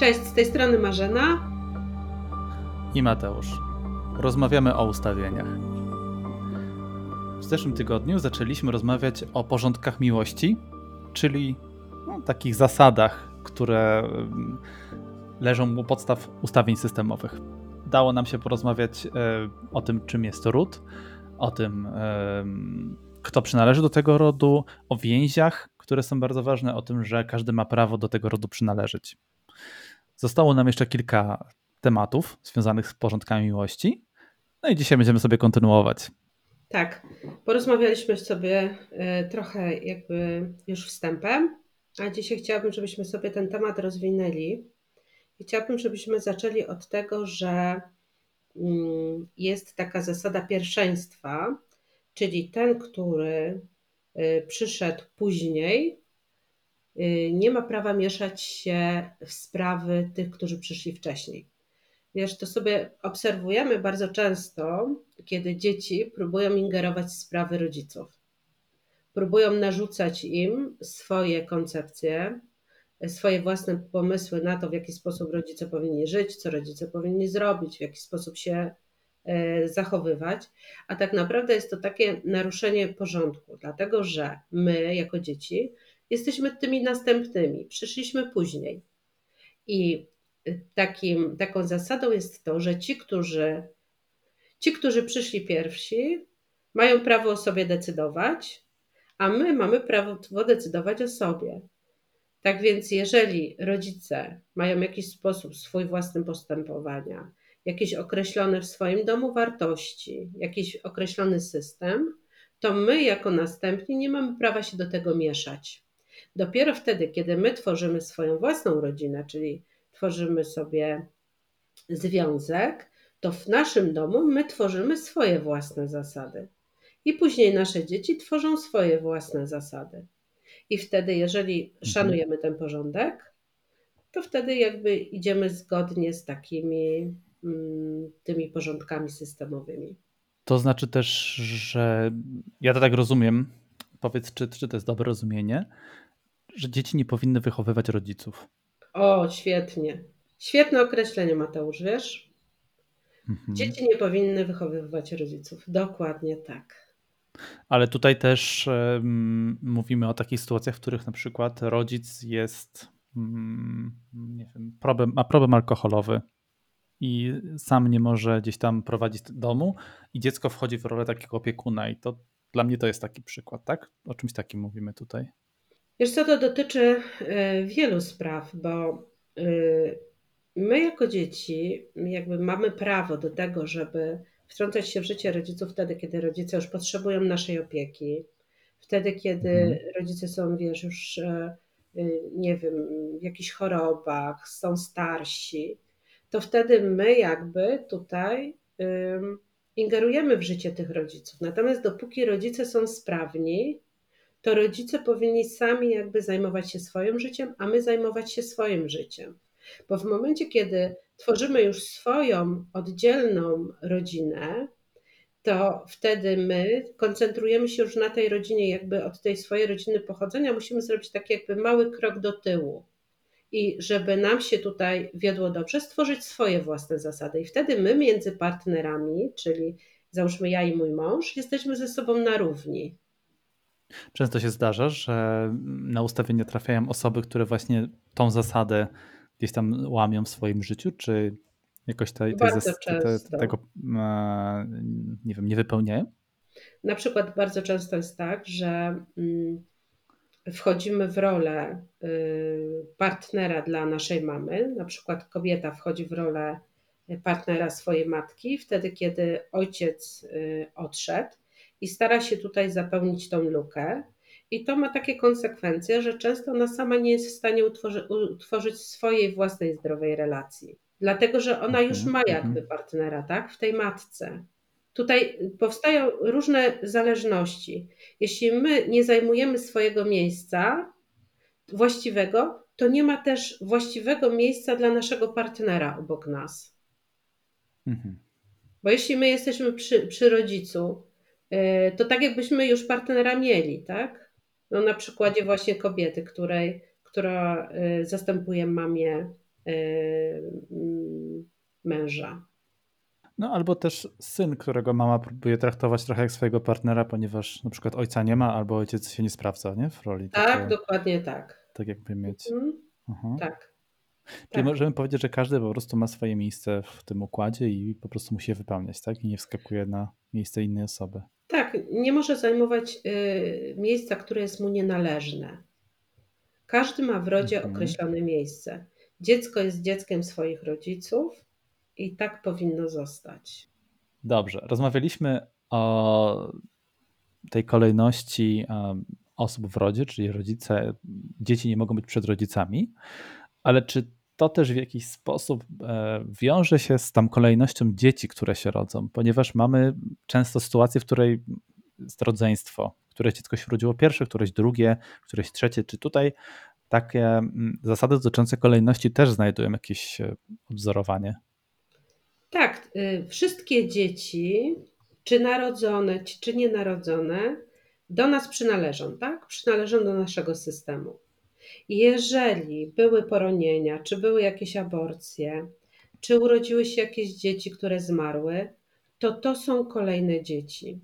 Cześć, z tej strony Marzena i Mateusz. Rozmawiamy o ustawieniach. W zeszłym tygodniu zaczęliśmy rozmawiać o porządkach miłości, czyli no, takich zasadach, które mm, leżą u podstaw ustawień systemowych. Dało nam się porozmawiać e, o tym, czym jest ród, o tym, e, kto przynależy do tego rodu, o więziach, które są bardzo ważne, o tym, że każdy ma prawo do tego rodu przynależeć. Zostało nam jeszcze kilka tematów związanych z porządkami miłości. No i dzisiaj będziemy sobie kontynuować. Tak, porozmawialiśmy sobie e, trochę jakby już wstępem, a dzisiaj chciałabym, żebyśmy sobie ten temat rozwinęli. I chciałabym, żebyśmy zaczęli od tego, że mm, jest taka zasada pierwszeństwa, czyli ten, który e, przyszedł później, nie ma prawa mieszać się w sprawy tych, którzy przyszli wcześniej. Wiesz, to sobie obserwujemy bardzo często, kiedy dzieci próbują ingerować w sprawy rodziców. Próbują narzucać im swoje koncepcje, swoje własne pomysły na to, w jaki sposób rodzice powinni żyć, co rodzice powinni zrobić, w jaki sposób się e, zachowywać. A tak naprawdę jest to takie naruszenie porządku, dlatego że my, jako dzieci, jesteśmy tymi następnymi, przyszliśmy później. I takim, taką zasadą jest to, że ci, którzy, ci, którzy przyszli pierwsi, mają prawo o sobie decydować, a my mamy prawo decydować o sobie. Tak więc, jeżeli rodzice mają jakiś sposób swój własny postępowania, jakieś określone w swoim domu wartości, jakiś określony system, to my, jako następni, nie mamy prawa się do tego mieszać. Dopiero wtedy, kiedy my tworzymy swoją własną rodzinę, czyli tworzymy sobie związek, to w naszym domu my tworzymy swoje własne zasady. I później nasze dzieci tworzą swoje własne zasady. I wtedy, jeżeli mhm. szanujemy ten porządek, to wtedy jakby idziemy zgodnie z takimi mm, tymi porządkami systemowymi. To znaczy też, że ja to tak rozumiem, powiedz, czy, czy to jest dobre rozumienie, że dzieci nie powinny wychowywać rodziców. O, świetnie. Świetne określenie, Mateusz, wiesz? Mhm. Dzieci nie powinny wychowywać rodziców. Dokładnie tak. Ale tutaj też um, mówimy o takich sytuacjach, w których na przykład rodzic jest, um, nie wiem, problem, ma problem alkoholowy i sam nie może gdzieś tam prowadzić domu i dziecko wchodzi w rolę takiego opiekuna i to dla mnie to jest taki przykład, tak? O czymś takim mówimy tutaj. Wiesz co, to dotyczy e, wielu spraw, bo e, my jako dzieci jakby mamy prawo do tego, żeby wtrącać się w życie rodziców wtedy, kiedy rodzice już potrzebują naszej opieki, wtedy, kiedy mhm. rodzice są, wiesz, już e, nie wiem, w jakichś chorobach, są starsi, to wtedy my jakby tutaj ingerujemy w życie tych rodziców. Natomiast dopóki rodzice są sprawni, to rodzice powinni sami jakby zajmować się swoim życiem, a my zajmować się swoim życiem. Bo w momencie, kiedy tworzymy już swoją oddzielną rodzinę, to wtedy my koncentrujemy się już na tej rodzinie, jakby od tej swojej rodziny pochodzenia, musimy zrobić taki jakby mały krok do tyłu. I żeby nam się tutaj wiodło dobrze, stworzyć swoje własne zasady. I wtedy my między partnerami, czyli załóżmy ja i mój mąż, jesteśmy ze sobą na równi. Często się zdarza, że na ustawienie trafiają osoby, które właśnie tą zasadę gdzieś tam łamią w swoim życiu, czy jakoś tej, tej te, tego e, nie wiem, nie wypełniają? Na przykład bardzo często jest tak, że mm, wchodzimy w rolę y, partnera dla naszej mamy. Na przykład kobieta wchodzi w rolę partnera swojej matki, wtedy kiedy ojciec y, odszedł i stara się tutaj zapełnić tą lukę. I to ma takie konsekwencje, że często ona sama nie jest w stanie utworzy, utworzyć swojej własnej zdrowej relacji. Dlatego, że ona już mhm, ma jakby mhm. partnera, tak, w tej matce. Tutaj powstają różne zależności. Jeśli my nie zajmujemy swojego miejsca właściwego, to nie ma też właściwego miejsca dla naszego partnera obok nas. Mhm. Bo jeśli my jesteśmy przy, przy rodzicu, to tak jakbyśmy już partnera mieli, tak? No na przykładzie właśnie kobiety, której, która e, zastępuje mamie mm, męża. No albo też syn, którego mama próbuje traktować trochę jak swojego partnera, ponieważ na przykład ojca nie ma, albo ojciec się nie sprawdza, nie? W roli. Tak, takie, dokładnie tak. Tak jakby mieć. Mhm. Tak. Czyli tak. możemy powiedzieć, że każdy po prostu ma swoje miejsce w tym układzie i po prostu musi je wypełniać, tak? I nie wskakuje na miejsce innej osoby. Tak, nie może zajmować y, miejsca, które jest mu nienależne. Każdy ma w rodzie mhm. określone miejsce. Dziecko jest dzieckiem swoich rodziców i tak powinno zostać. Dobrze, rozmawialiśmy o tej kolejności osób w rodzie, czyli rodzice, dzieci nie mogą być przed rodzicami, ale czy to też w jakiś sposób e, wiąże się z tą kolejnością dzieci, które się rodzą, ponieważ mamy często sytuację, w której jest rodzeństwo, które dziecko się urodziło pierwsze, któreś drugie, któreś trzecie. Czy tutaj takie mm, zasady dotyczące kolejności też znajdują jakieś e, odwzorowanie? Tak, y, wszystkie dzieci, czy narodzone, czy nienarodzone, do nas przynależą, tak? Przynależą do naszego systemu. Jeżeli były poronienia, czy były jakieś aborcje, czy urodziły się jakieś dzieci, które zmarły, to to są kolejne dzieci.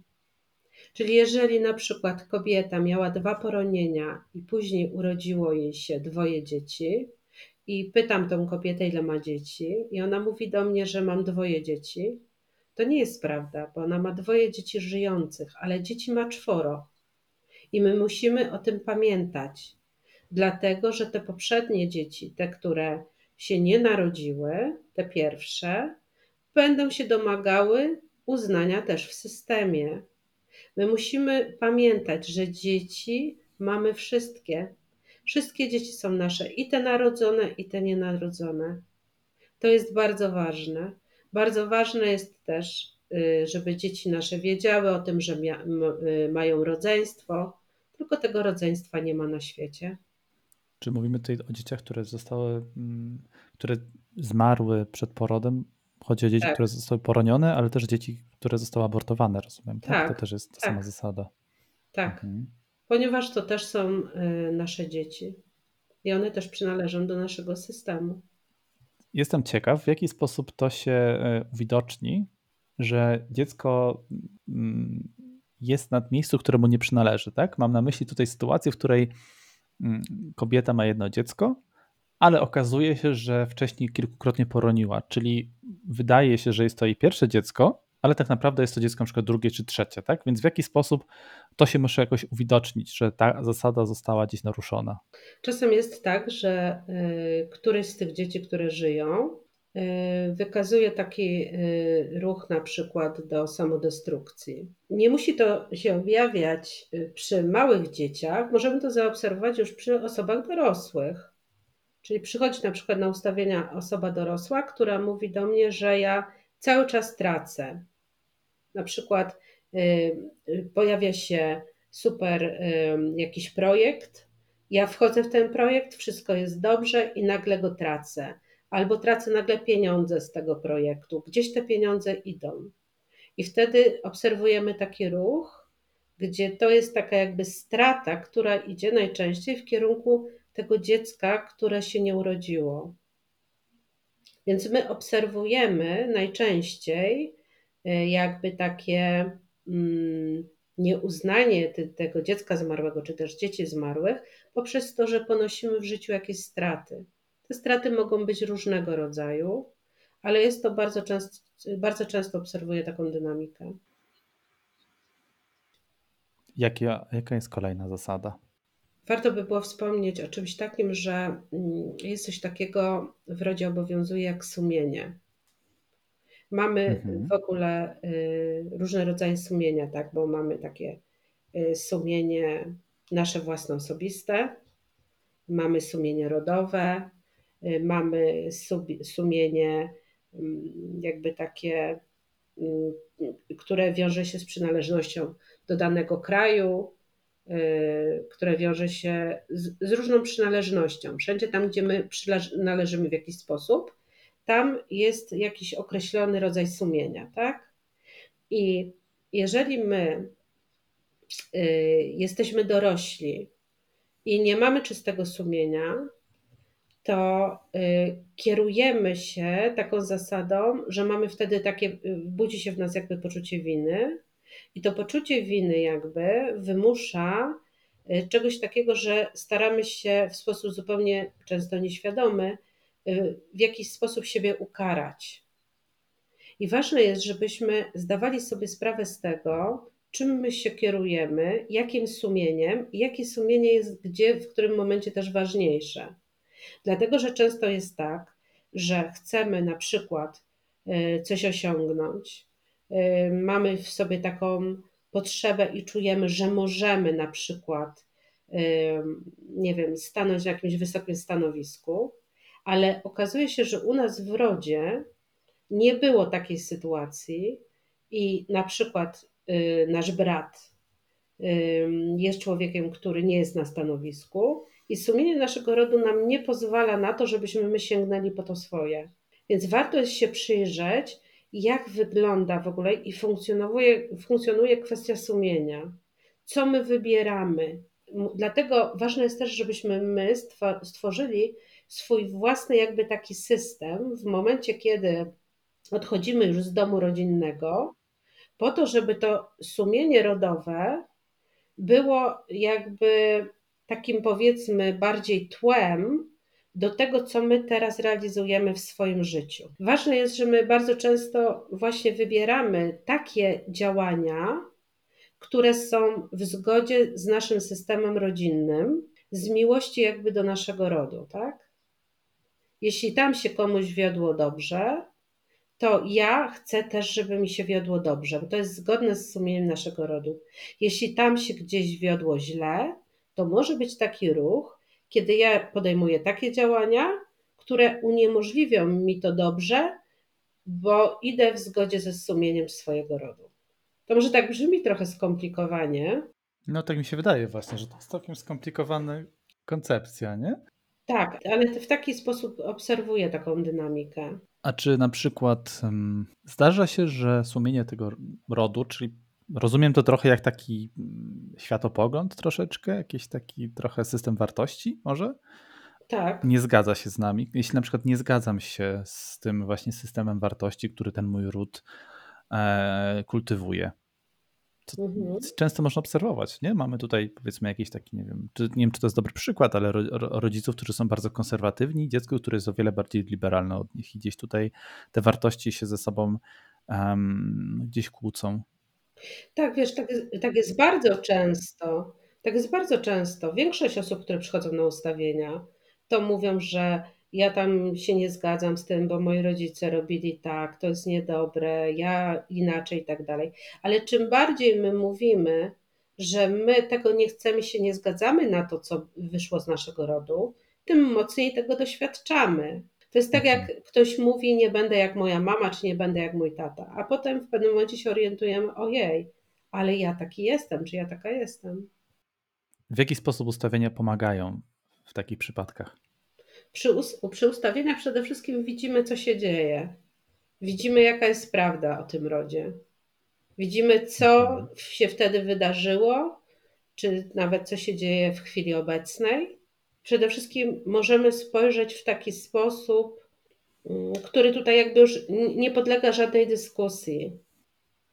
Czyli jeżeli na przykład kobieta miała dwa poronienia i później urodziło jej się dwoje dzieci, i pytam tą kobietę, ile ma dzieci, i ona mówi do mnie, że mam dwoje dzieci, to nie jest prawda, bo ona ma dwoje dzieci żyjących, ale dzieci ma czworo. I my musimy o tym pamiętać, dlatego że te poprzednie dzieci, te, które się nie narodziły, te pierwsze, będą się domagały uznania też w systemie. My musimy pamiętać, że dzieci mamy wszystkie. Wszystkie dzieci są nasze, i te narodzone, i te nienarodzone. To jest bardzo ważne. Bardzo ważne jest też, y, żeby dzieci nasze wiedziały o tym, że y, mają rodzeństwo, tylko tego rodzeństwa nie ma na świecie. Czy mówimy tutaj o dzieciach, które zostały, mm, które zmarły przed porodem? Chodzi o dzieci, tak. które zostały poronione, ale też dzieci, które zostały abortowane, rozumiem. Tak, tak to też jest ta tak. sama zasada. Tak, mhm. ponieważ to też są y, nasze dzieci i one też przynależą do naszego systemu. Jestem ciekaw, w jaki sposób to się y, uwidoczni, że dziecko mm, jest na miejscu, któremu nie przynależy. Tak? Mam na myśli tutaj sytuację, w której kobieta ma jedno dziecko, ale okazuje się, że wcześniej kilkukrotnie poroniła, czyli wydaje się, że jest to jej pierwsze dziecko, ale tak naprawdę jest to dziecko przykład drugie czy trzecie, tak? Więc w jaki sposób to się muszę jakoś uwidocznić, że ta zasada została gdzieś naruszona? Czasem jest tak, że y, któreś z tych dzieci, które żyją, wykazuje taki y, ruch na przykład do samodestrukcji. Nie musi to się objawiać przy małych dzieciach, możemy to zaobserwować już przy osobach dorosłych. Czyli przychodzi na przykład na ustawienia osoba dorosła, która mówi do mnie, że ja cały czas tracę. Na przykład y, y, pojawia się super y, jakiś projekt, ja wchodzę w ten projekt, wszystko jest dobrze i nagle go tracę. Albo tracę nagle pieniądze z tego projektu. Gdzieś te pieniądze idą. I wtedy obserwujemy taki ruch, gdzie to jest taka jakby strata, która idzie najczęściej w kierunku tego dziecka, które się nie urodziło. Więc my obserwujemy najczęściej e, jakby takie mm, nieuznanie tego dziecka zmarłego, czy też dzieci zmarłych, poprzez to, że ponosimy w życiu jakieś straty. Te straty mogą być różnego rodzaju, ale jest to bardzo często, bardzo często obserwuję taką dynamikę. Jaka, jaka jest kolejna zasada? Warto by było wspomnieć o czymś takim, że mm, jest coś takiego w rodzie obowiązuje jak sumienie. Mamy mhm. w ogóle y, różne rodzaje sumienia, tak, bo mamy takie y, sumienie nasze własne osobiste, mamy sumienie rodowe, mamy sumienie mm, jakby takie, mm, które wiąże się z przynależnością do danego kraju, Y, które wiąże się z, z, różną przynależnością. Wszędzie tam, gdzie my przynależymy w jakiś sposób, tam jest jakiś określony rodzaj sumienia, tak? I jeżeli my y, jesteśmy dorośli i nie mamy czystego sumienia, to y, kierujemy się taką zasadą, że mamy wtedy takie, y, budzi się w nas jakby poczucie winy, i to poczucie winy jakby wymusza y, czegoś takiego, że staramy się w sposób zupełnie często nieświadomy w jakiś sposób siebie ukarać. I ważne jest, żebyśmy zdawali sobie sprawę z tego, czym my się kierujemy, jakim sumieniem i jakie sumienie jest gdzie, w którym momencie też ważniejsze. Dlatego, że często jest tak, że chcemy na przykład y, coś osiągnąć, y, mamy w sobie taką potrzebę i czujemy, że możemy na przykład, y, nie wiem, stanąć na jakimś wysokim stanowisku, ale okazuje się, że u nas w rodzie nie było takiej sytuacji i na przykład nasz brat jest człowiekiem, który nie jest na stanowisku i sumienie naszego rodu nam nie pozwala na to, żebyśmy my sięgnęli po to swoje. Więc warto jest się przyjrzeć, jak wygląda w ogóle i funkcjonuje, funkcjonuje kwestia sumienia. Co my wybieramy. Dlatego ważne jest też, żebyśmy my stworzyli swój własny jakby taki system w momencie, kiedy odchodzimy już z domu rodzinnego, po to, żeby to sumienie rodowe było jakby takim powiedzmy bardziej tłem do tego, co my teraz realizujemy w swoim życiu. Ważne jest, że my bardzo często właśnie wybieramy takie działania, które są w zgodzie z naszym systemem rodzinnym, z miłości jakby do naszego rodu, tak? Jeśli tam się komuś wiodło dobrze, to ja chcę też, żeby mi się wiodło dobrze, bo to jest zgodne z sumieniem naszego rodu. Jeśli tam się gdzieś wiodło źle, to może być taki ruch, kiedy ja podejmuję takie działania, które uniemożliwią mi to dobrze, bo idę w zgodzie ze sumieniem swojego rodu. To może tak brzmi trochę skomplikowanie. No tak mi się wydaje właśnie, że to jest całkiem skomplikowana koncepcja, nie? Tak, ale w taki sposób obserwuję taką dynamikę. A czy na przykład um, zdarza się, że sumienie tego rodu, czyli rozumiem to trochę jak taki mm, światopogląd troszeczkę, jakiś taki trochę system wartości może? Tak. Nie zgadza się z nami. Jeśli na przykład nie zgadzam się z tym właśnie systemem wartości, który ten mój ród e, kultywuje, mhm. często można obserwować, nie? Mamy tutaj powiedzmy jakiś taki, nie wiem, czy, nie wiem, czy to jest dobry przykład, ale ro, rodziców, którzy są bardzo konserwatywni, dziecko, które jest o wiele bardziej liberalne od nich i gdzieś tutaj te wartości się ze sobą um, gdzieś kłócą. Tak, wiesz, tak jest, tak jest bardzo często. Tak jest bardzo często. Większość osób, które przychodzą na ustawienia, to mówią, że ja tam się nie zgadzam z tym, bo moi rodzice robili tak, to jest niedobre, ja inaczej i tak dalej. Ale czym bardziej my mówimy, że my tego nie chcemy, się nie zgadzamy na to, co wyszło z naszego rodu, tym mocniej tego doświadczamy. To jest tak, jak mhm. ktoś mówi, nie będę jak moja mama, czy nie będę jak mój tata, a potem w pewnym momencie się orientujemy, ojej, ale ja taki jestem, czy ja taka jestem. W jaki sposób ustawienia pomagają w takich przypadkach? Przy, przy ustawieniach przede wszystkim widzimy, co się dzieje. Widzimy, jaka jest prawda o tym rodzie. Widzimy, co mhm. się wtedy wydarzyło, czy nawet co się dzieje w chwili obecnej. Przede wszystkim możemy spojrzeć w taki sposób, mm, który tutaj jakby już nie podlega żadnej dyskusji.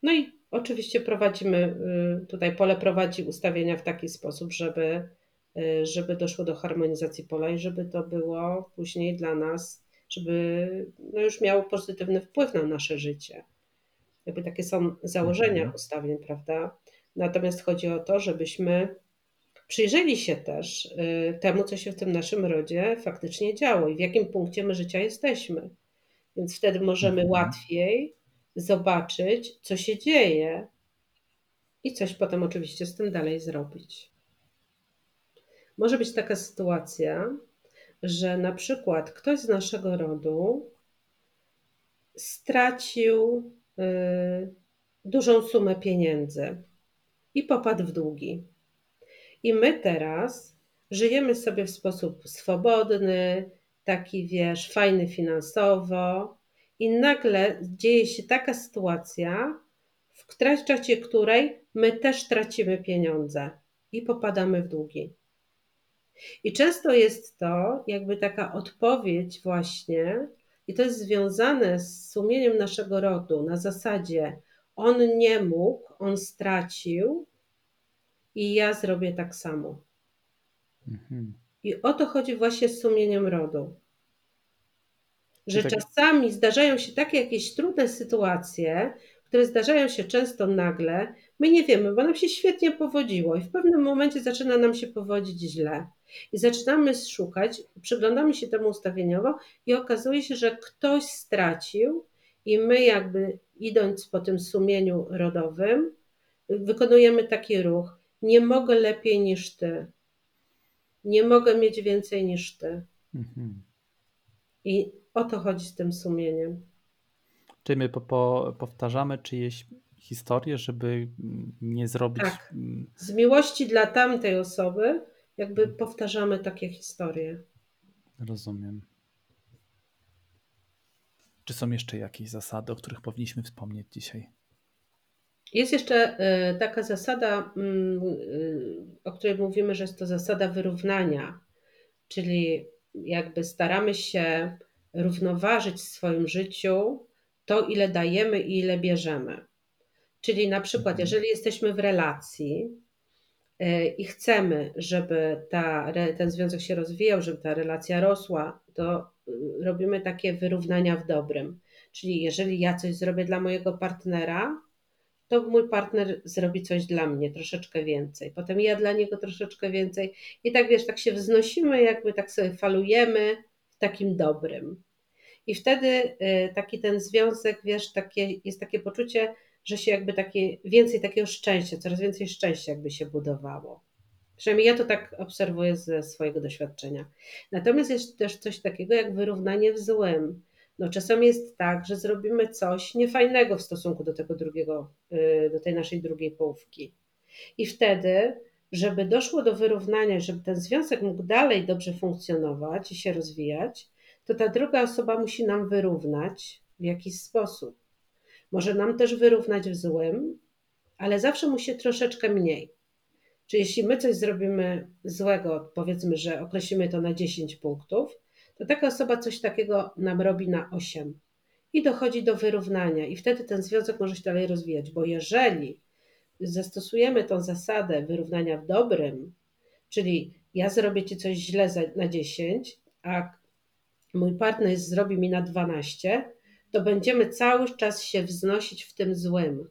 No i oczywiście prowadzimy, y, tutaj pole prowadzi ustawienia w taki sposób, żeby Y, żeby doszło do harmonizacji pola i żeby to było później dla nas, żeby no już miało pozytywny wpływ na nasze życie. Jakby takie są założenia mhm. ustawień, prawda? Natomiast chodzi o to, żebyśmy przyjrzeli się też y, temu, co się w tym naszym rodzie faktycznie działo i w jakim punkcie my życia jesteśmy. Więc wtedy możemy mhm. łatwiej zobaczyć, co się dzieje i coś potem oczywiście z tym dalej zrobić. Może być taka sytuacja, że na przykład ktoś z naszego rodu stracił y, dużą sumę pieniędzy i popadł w długi. I my teraz żyjemy sobie w sposób swobodny, taki wiesz, fajny finansowo, i nagle dzieje się taka sytuacja, w trakcie której my też tracimy pieniądze i popadamy w długi. I często jest to jakby taka odpowiedź właśnie, i to jest związane z sumieniem naszego rodu na zasadzie on nie mógł, on stracił i ja zrobię tak samo. Mhm. I o to chodzi właśnie z sumieniem rodu. Że tak... czasami zdarzają się takie jakieś trudne sytuacje, które zdarzają się często nagle, my nie wiemy, bo nam się świetnie powodziło i w pewnym momencie zaczyna nam się powodzić źle. I zaczynamy szukać, przyglądamy się temu ustawieniowo i okazuje się, że ktoś stracił i my jakby idąc po tym sumieniu rodowym, wykonujemy taki ruch. Nie mogę lepiej niż ty. Nie mogę mieć więcej niż ty. Mhm. I o to chodzi z tym sumieniem. Czy my po, po, powtarzamy czyjeś historie, żeby nie zrobić. Tak. Z miłości dla tamtej osoby, jakby powtarzamy takie historie. Rozumiem. Czy są jeszcze jakieś zasady, o których powinniśmy wspomnieć dzisiaj? Jest jeszcze e, taka zasada, mm, e, o której mówimy, że jest to zasada wyrównania, czyli jakby staramy się równoważyć w swoim życiu to, ile dajemy i ile bierzemy. Czyli na przykład, mhm. jeżeli jesteśmy w relacji e, i chcemy, żeby ta, ten związek się rozwijał, żeby ta relacja rosła, to robimy takie wyrównania w dobrym. Czyli jeżeli ja coś zrobię dla mojego partnera, to mój partner zrobi coś dla mnie, troszeczkę więcej. Potem ja dla niego troszeczkę więcej. I tak wiesz, tak się wznosimy, jakby tak sobie falujemy w takim dobrym. I wtedy y, taki ten związek, wiesz, takie, jest takie poczucie, że się jakby takie więcej takiego szczęścia, coraz więcej szczęścia jakby się budowało. Przynajmniej ja to tak obserwuję ze swojego doświadczenia. Natomiast jest też coś takiego jak wyrównanie w złym. No czasem jest tak, że zrobimy coś niefajnego w stosunku do tego drugiego, y, do tej naszej drugiej połówki. I wtedy, żeby doszło do wyrównania, żeby ten związek mógł dalej dobrze funkcjonować i się rozwijać, to ta druga osoba musi nam wyrównać w jakiś sposób. Może nam też wyrównać w złym, ale zawsze musi troszeczkę mniej. Czy jeśli my coś zrobimy złego, powiedzmy, że określimy to na 10 punktów, to taka osoba coś takiego nam robi na 8 i dochodzi do wyrównania, i wtedy ten związek może się dalej rozwijać, bo jeżeli zastosujemy tą zasadę wyrównania w dobrym, czyli ja zrobię ci coś źle na 10, a mój partner zrobi mi na 12, to będziemy cały czas się wznosić w tym złym.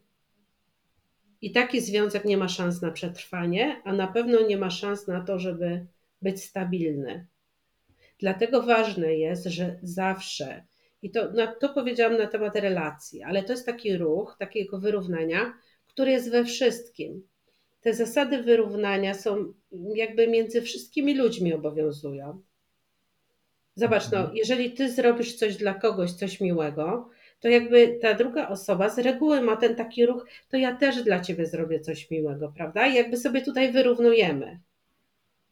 I taki związek nie ma szans na przetrwanie, a na pewno nie ma szans na to, żeby być stabilny. Dlatego ważne jest, że zawsze, i to, to powiedziałam na temat relacji, ale to jest taki ruch, takiego wyrównania, który jest we wszystkim. Te zasady wyrównania są jakby między wszystkimi ludźmi obowiązują. Zobacz, no, mhm. jeżeli ty zrobisz coś dla kogoś, coś miłego, to jakby ta druga osoba z reguły ma ten taki ruch, to ja też dla ciebie zrobię coś miłego, prawda? I jakby sobie tutaj wyrównujemy.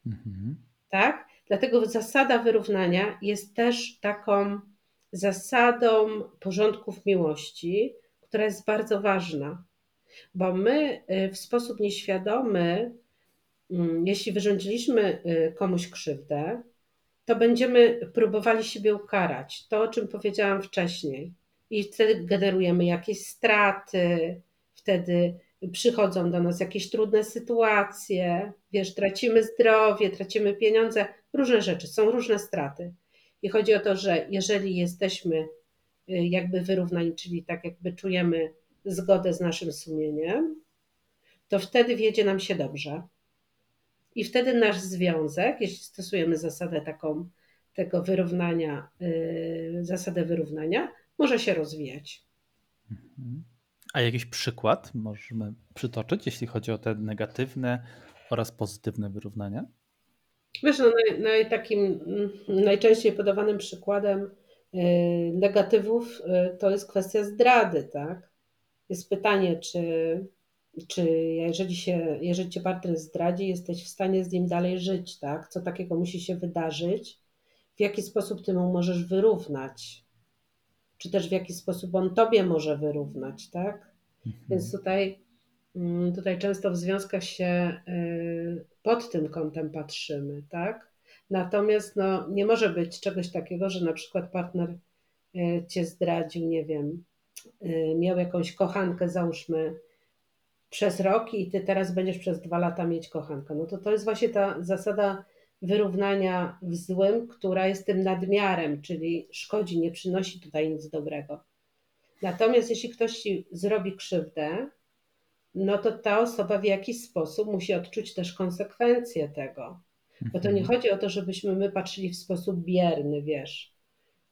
Mhm. Tak? Dlatego zasada wyrównania jest też taką zasadą porządków miłości, która jest bardzo ważna, bo my y, w sposób nieświadomy, mm, jeśli wyrządziliśmy y, komuś krzywdę, to będziemy próbowali siebie ukarać. To, o czym powiedziałam wcześniej. I wtedy generujemy jakieś straty, wtedy przychodzą do nas jakieś trudne sytuacje, wiesz, tracimy zdrowie, tracimy pieniądze, różne rzeczy, są różne straty. I chodzi o to, że jeżeli jesteśmy y, jakby wyrównani, czyli tak jakby czujemy zgodę z naszym sumieniem, to wtedy wiedzie nam się dobrze. I wtedy nasz związek, jeśli stosujemy zasadę taką tego wyrównania, yy, zasadę wyrównania, może się rozwijać. Mhm. A jakiś przykład możemy przytoczyć, jeśli chodzi o te negatywne oraz pozytywne wyrównania? Wiesz, no, naj, naj, takim mm, najczęściej podawanym przykładem yy, negatywów yy, to jest kwestia zdrady, tak? Jest pytanie, czy czy jeżeli, się, jeżeli cię partner zdradzi, jesteś w stanie z nim dalej żyć, tak? Co takiego musi się wydarzyć? W jaki sposób ty mu możesz wyrównać? Czy też w jaki sposób on tobie może wyrównać, tak? Mhm. Więc tutaj Mm, tutaj często w związkach się y, pod tym kątem patrzymy, tak? Natomiast no, nie może być czegoś takiego, że na przykład partner y, cię zdradził, nie wiem, y, miał jakąś kochankę, załóżmy, przez rok i ty teraz będziesz przez dwa lata mieć kochankę. No to to jest właśnie ta zasada wyrównania w złym, która jest tym nadmiarem, czyli szkodzi, nie przynosi tutaj nic dobrego. Natomiast jeśli ktoś ci zrobi krzywdę, no to ta osoba w jakiś sposób musi odczuć też konsekwencje tego. Bo to nie Mhm. chodzi o to, żebyśmy my patrzyli w sposób bierny, wiesz,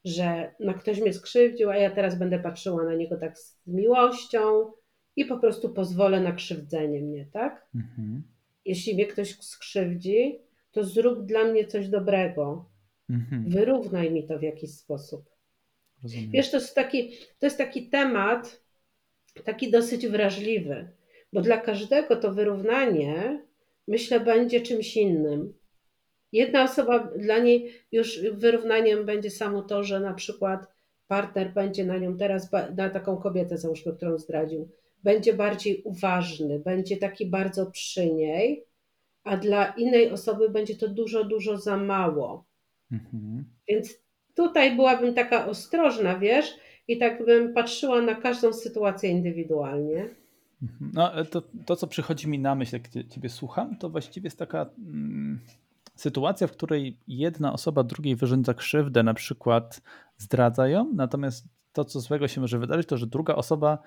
że no ktoś mnie skrzywdził, a ja teraz będę patrzyła na niego tak z miłością i po prostu pozwolę na krzywdzenie mnie, tak? Mhm. Jeśli mnie ktoś skrzywdzi, to zrób dla mnie coś dobrego. Mhm. Wyrównaj mi to w jakiś sposób. Rozumiem. Wiesz, to jest taki, to jest taki temat, taki dosyć wrażliwy, bo dla każdego to wyrównanie, myślę, będzie czymś innym. Jedna osoba dla niej już wyrównaniem będzie samo to, że na przykład partner będzie na nią teraz, na taką kobietę, załóżmy, którą zdradził, będzie bardziej uważny, będzie taki bardzo przy niej, a dla innej osoby będzie to dużo, dużo za mało. Mhm. Więc tutaj byłabym taka ostrożna, wiesz, i tak bym patrzyła na każdą sytuację indywidualnie. Mhm. No, to, to, co przychodzi mi na myśl, jak cie- Ciebie słucham, to właściwie jest taka mm, sytuacja, w której jedna osoba drugiej wyrządza krzywdę, na przykład zdradza ją, natomiast to, co złego się może wydarzyć, to że druga osoba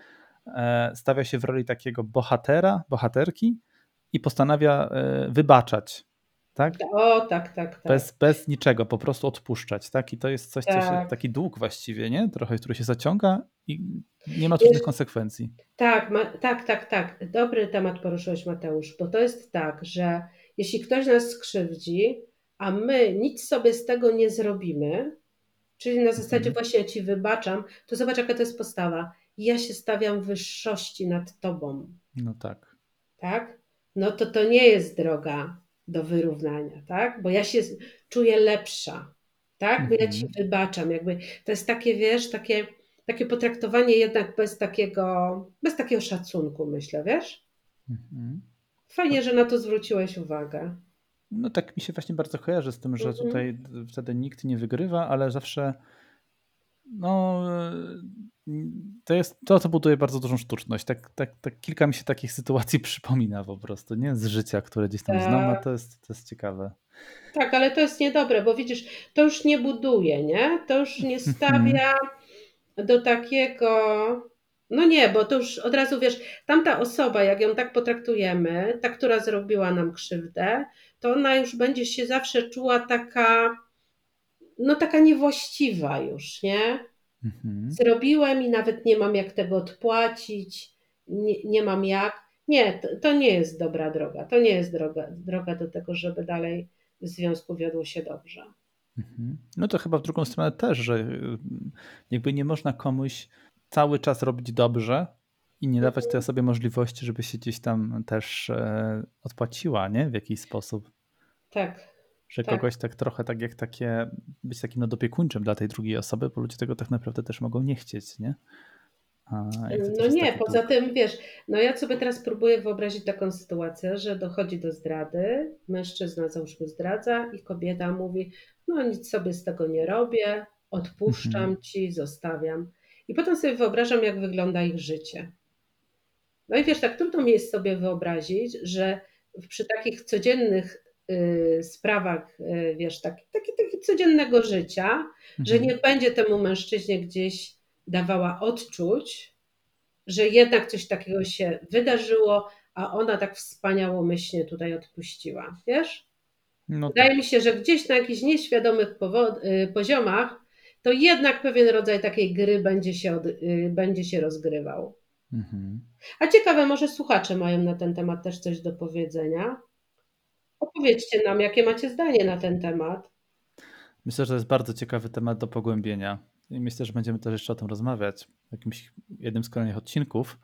e, stawia się w roli takiego bohatera, bohaterki i postanawia e, wybaczać. Tak? O, tak, tak, tak. Bez, bez niczego, po prostu odpuszczać, tak? I to jest coś, co się, Tak. taki dług właściwie, nie? Trochę, który się zaciąga i nie ma żadnych Jest- konsekwencji. Tak, ma, tak, tak, tak. Dobry temat poruszyłeś, Mateusz, bo to jest tak, że jeśli ktoś nas skrzywdzi, a my nic sobie z tego nie zrobimy, czyli na zasadzie Mhm. właśnie ja ci wybaczam, to zobacz, jaka to jest postawa. Ja się stawiam wyższości nad tobą, No tak. tak? No to to nie jest droga do wyrównania, tak? Bo ja się czuję lepsza, tak? Bo ja ci Mhm. wybaczam, jakby to jest takie, wiesz, takie, takie potraktowanie jednak bez takiego, bez takiego szacunku, myślę, wiesz? Mhm. Fajnie, że na to zwróciłeś uwagę. No tak mi się właśnie bardzo kojarzy z tym, że Mhm. tutaj wtedy nikt nie wygrywa, ale zawsze no e, to jest to, co buduje bardzo dużą sztuczność. Tak, tak, tak kilka mi się takich sytuacji przypomina po prostu, nie? Z życia, które gdzieś tam znam, a Tak. to jest, to jest ciekawe. Tak, ale to jest niedobre, bo widzisz, to już nie buduje, nie? To już nie stawia do takiego. No nie, bo to już od razu wiesz, tamta osoba, jak ją tak potraktujemy, ta, która zrobiła nam krzywdę, to ona już będzie się zawsze czuła taka, no taka niewłaściwa już, nie? Mhm. Zrobiłem i nawet nie mam jak tego odpłacić, nie, nie mam jak. Nie, to, to nie jest dobra droga. To nie jest droga, droga do tego, żeby dalej w związku wiodło się dobrze. Mhm. No to chyba w drugą stronę też, że y, jakby nie można komuś cały czas robić dobrze i nie dawać tej osobie możliwości, żeby się gdzieś tam też e, odpłaciła, nie? W jakiś sposób. Tak, Że Tak. kogoś tak trochę tak jak takie, być takim nadopiekuńczym dla tej drugiej osoby, bo ludzie tego tak naprawdę też mogą nie chcieć, nie? No nie, poza dług. tym wiesz, no ja sobie teraz próbuję wyobrazić taką sytuację, że dochodzi do zdrady, mężczyzna załóżmy zdradza i kobieta mówi, no nic sobie z tego nie robię, odpuszczam Mhm. ci, zostawiam. I potem sobie wyobrażam, jak wygląda ich życie. No i wiesz, tak trudno mi jest sobie wyobrazić, że przy takich codziennych sprawach, y, wiesz, tak, taki, taki codziennego życia, że Mhm. nie będzie temu mężczyźnie gdzieś dawała odczuć, że jednak coś takiego się wydarzyło, a ona tak wspaniałomyślnie tutaj odpuściła. Wiesz? No tak. Wydaje mi się, że gdzieś na jakichś nieświadomych y, poziomach to jednak pewien rodzaj takiej gry będzie się, od, y, będzie się rozgrywał. Mhm. A ciekawe, może słuchacze mają na ten temat też coś do powiedzenia. Opowiedzcie nam, jakie macie zdanie na ten temat. Myślę, że to jest bardzo ciekawy temat do pogłębienia i myślę, że będziemy też jeszcze o tym rozmawiać w jakimś jednym z kolejnych odcinków.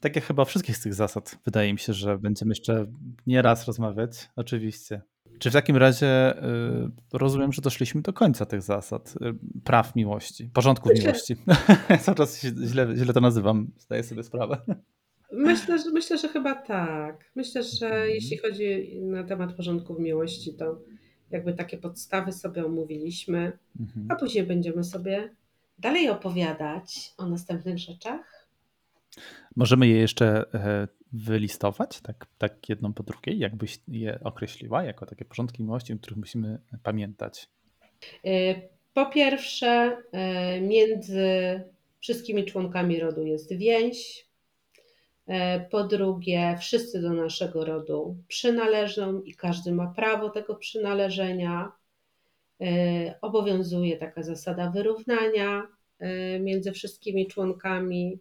Tak jak chyba wszystkich z tych zasad, wydaje mi się, że będziemy jeszcze nie raz rozmawiać, oczywiście. Czy w takim razie y, rozumiem, że doszliśmy do końca tych zasad, y, praw miłości, porządków Myślę- miłości. Cały czas źle, źle to nazywam, zdaję sobie sprawę. Myślę, że, myślę, że chyba tak. Myślę, że Mhm. jeśli chodzi na temat porządków miłości, to jakby takie podstawy sobie omówiliśmy, Mhm. a później będziemy sobie dalej opowiadać o następnych rzeczach. Możemy je jeszcze e, wylistować, tak, tak jedną po drugiej, jakbyś je określiła, jako takie porządki miłości, o których musimy pamiętać. Y, Po pierwsze, y, między wszystkimi członkami rodu jest więź. Y, Po drugie, wszyscy do naszego rodu przynależą i każdy ma prawo tego przynależenia. Y, Obowiązuje taka zasada wyrównania y, między wszystkimi członkami.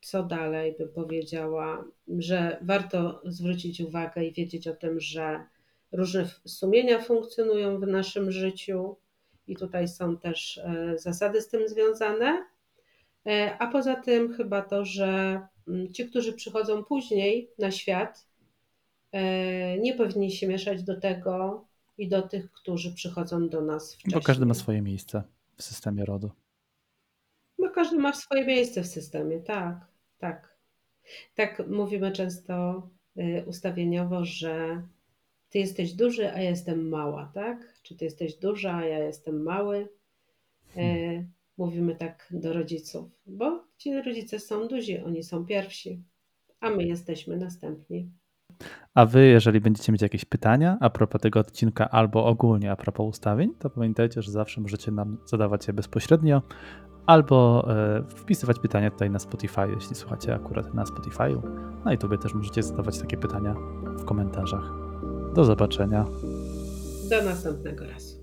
Co dalej bym powiedziała, że warto zwrócić uwagę i wiedzieć o tym, że różne sumienia funkcjonują w naszym życiu i tutaj są też e, zasady z tym związane. E, A poza tym chyba to, że ci, którzy przychodzą później na świat, e, nie powinni się mieszać do tego i do tych, którzy przychodzą do nas wcześniej. Bo każdy ma swoje miejsce w systemie rodu. No każdy ma swoje miejsce w systemie, tak, tak. Tak mówimy często y, ustawieniowo, że ty jesteś duży, a ja jestem mała, tak? Czy ty jesteś duża, a ja jestem mały? Mówimy tak do rodziców, bo ci rodzice są duzi, oni są pierwsi, a my jesteśmy następni. A wy, jeżeli będziecie mieć jakieś pytania a propos tego odcinka albo ogólnie a propos ustawień, to pamiętajcie, że zawsze możecie nam zadawać je bezpośrednio albo e, wpisywać pytania tutaj na Spotify, jeśli słuchacie akurat na Spotify'u. Na YouTube też możecie zadawać takie pytania w komentarzach. Do zobaczenia. Do następnego razu.